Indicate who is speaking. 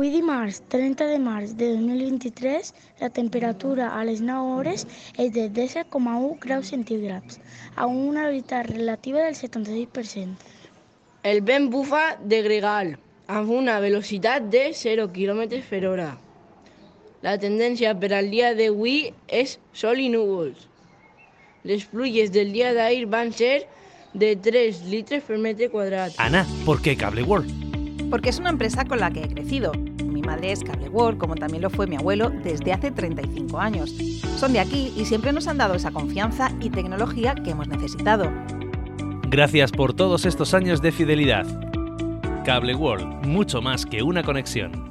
Speaker 1: Avui dimarts 30 de març de 2023 la temperatura a les 9 hores és de 10,1 graus centígrads, amb una humitat relativa del 76%.
Speaker 2: El vent bufa de gregal, amb una velocitat de 0 km per hora. La tendència per al dia d'avui és sol i núvols. Les pluges del dia d'ahir van ser de 3 litres per metre quadrat.
Speaker 3: Ana, ¿por qué Cable World?
Speaker 4: Porque es una empresa con la que he crecido. Mi madre es Cable World, como también lo fue mi abuelo desde hace 35 años. Son de aquí y siempre nos han dado esa confianza y tecnología que hemos necesitado.
Speaker 3: Gracias por todos estos años de fidelidad. Cable World, mucho más que una conexión.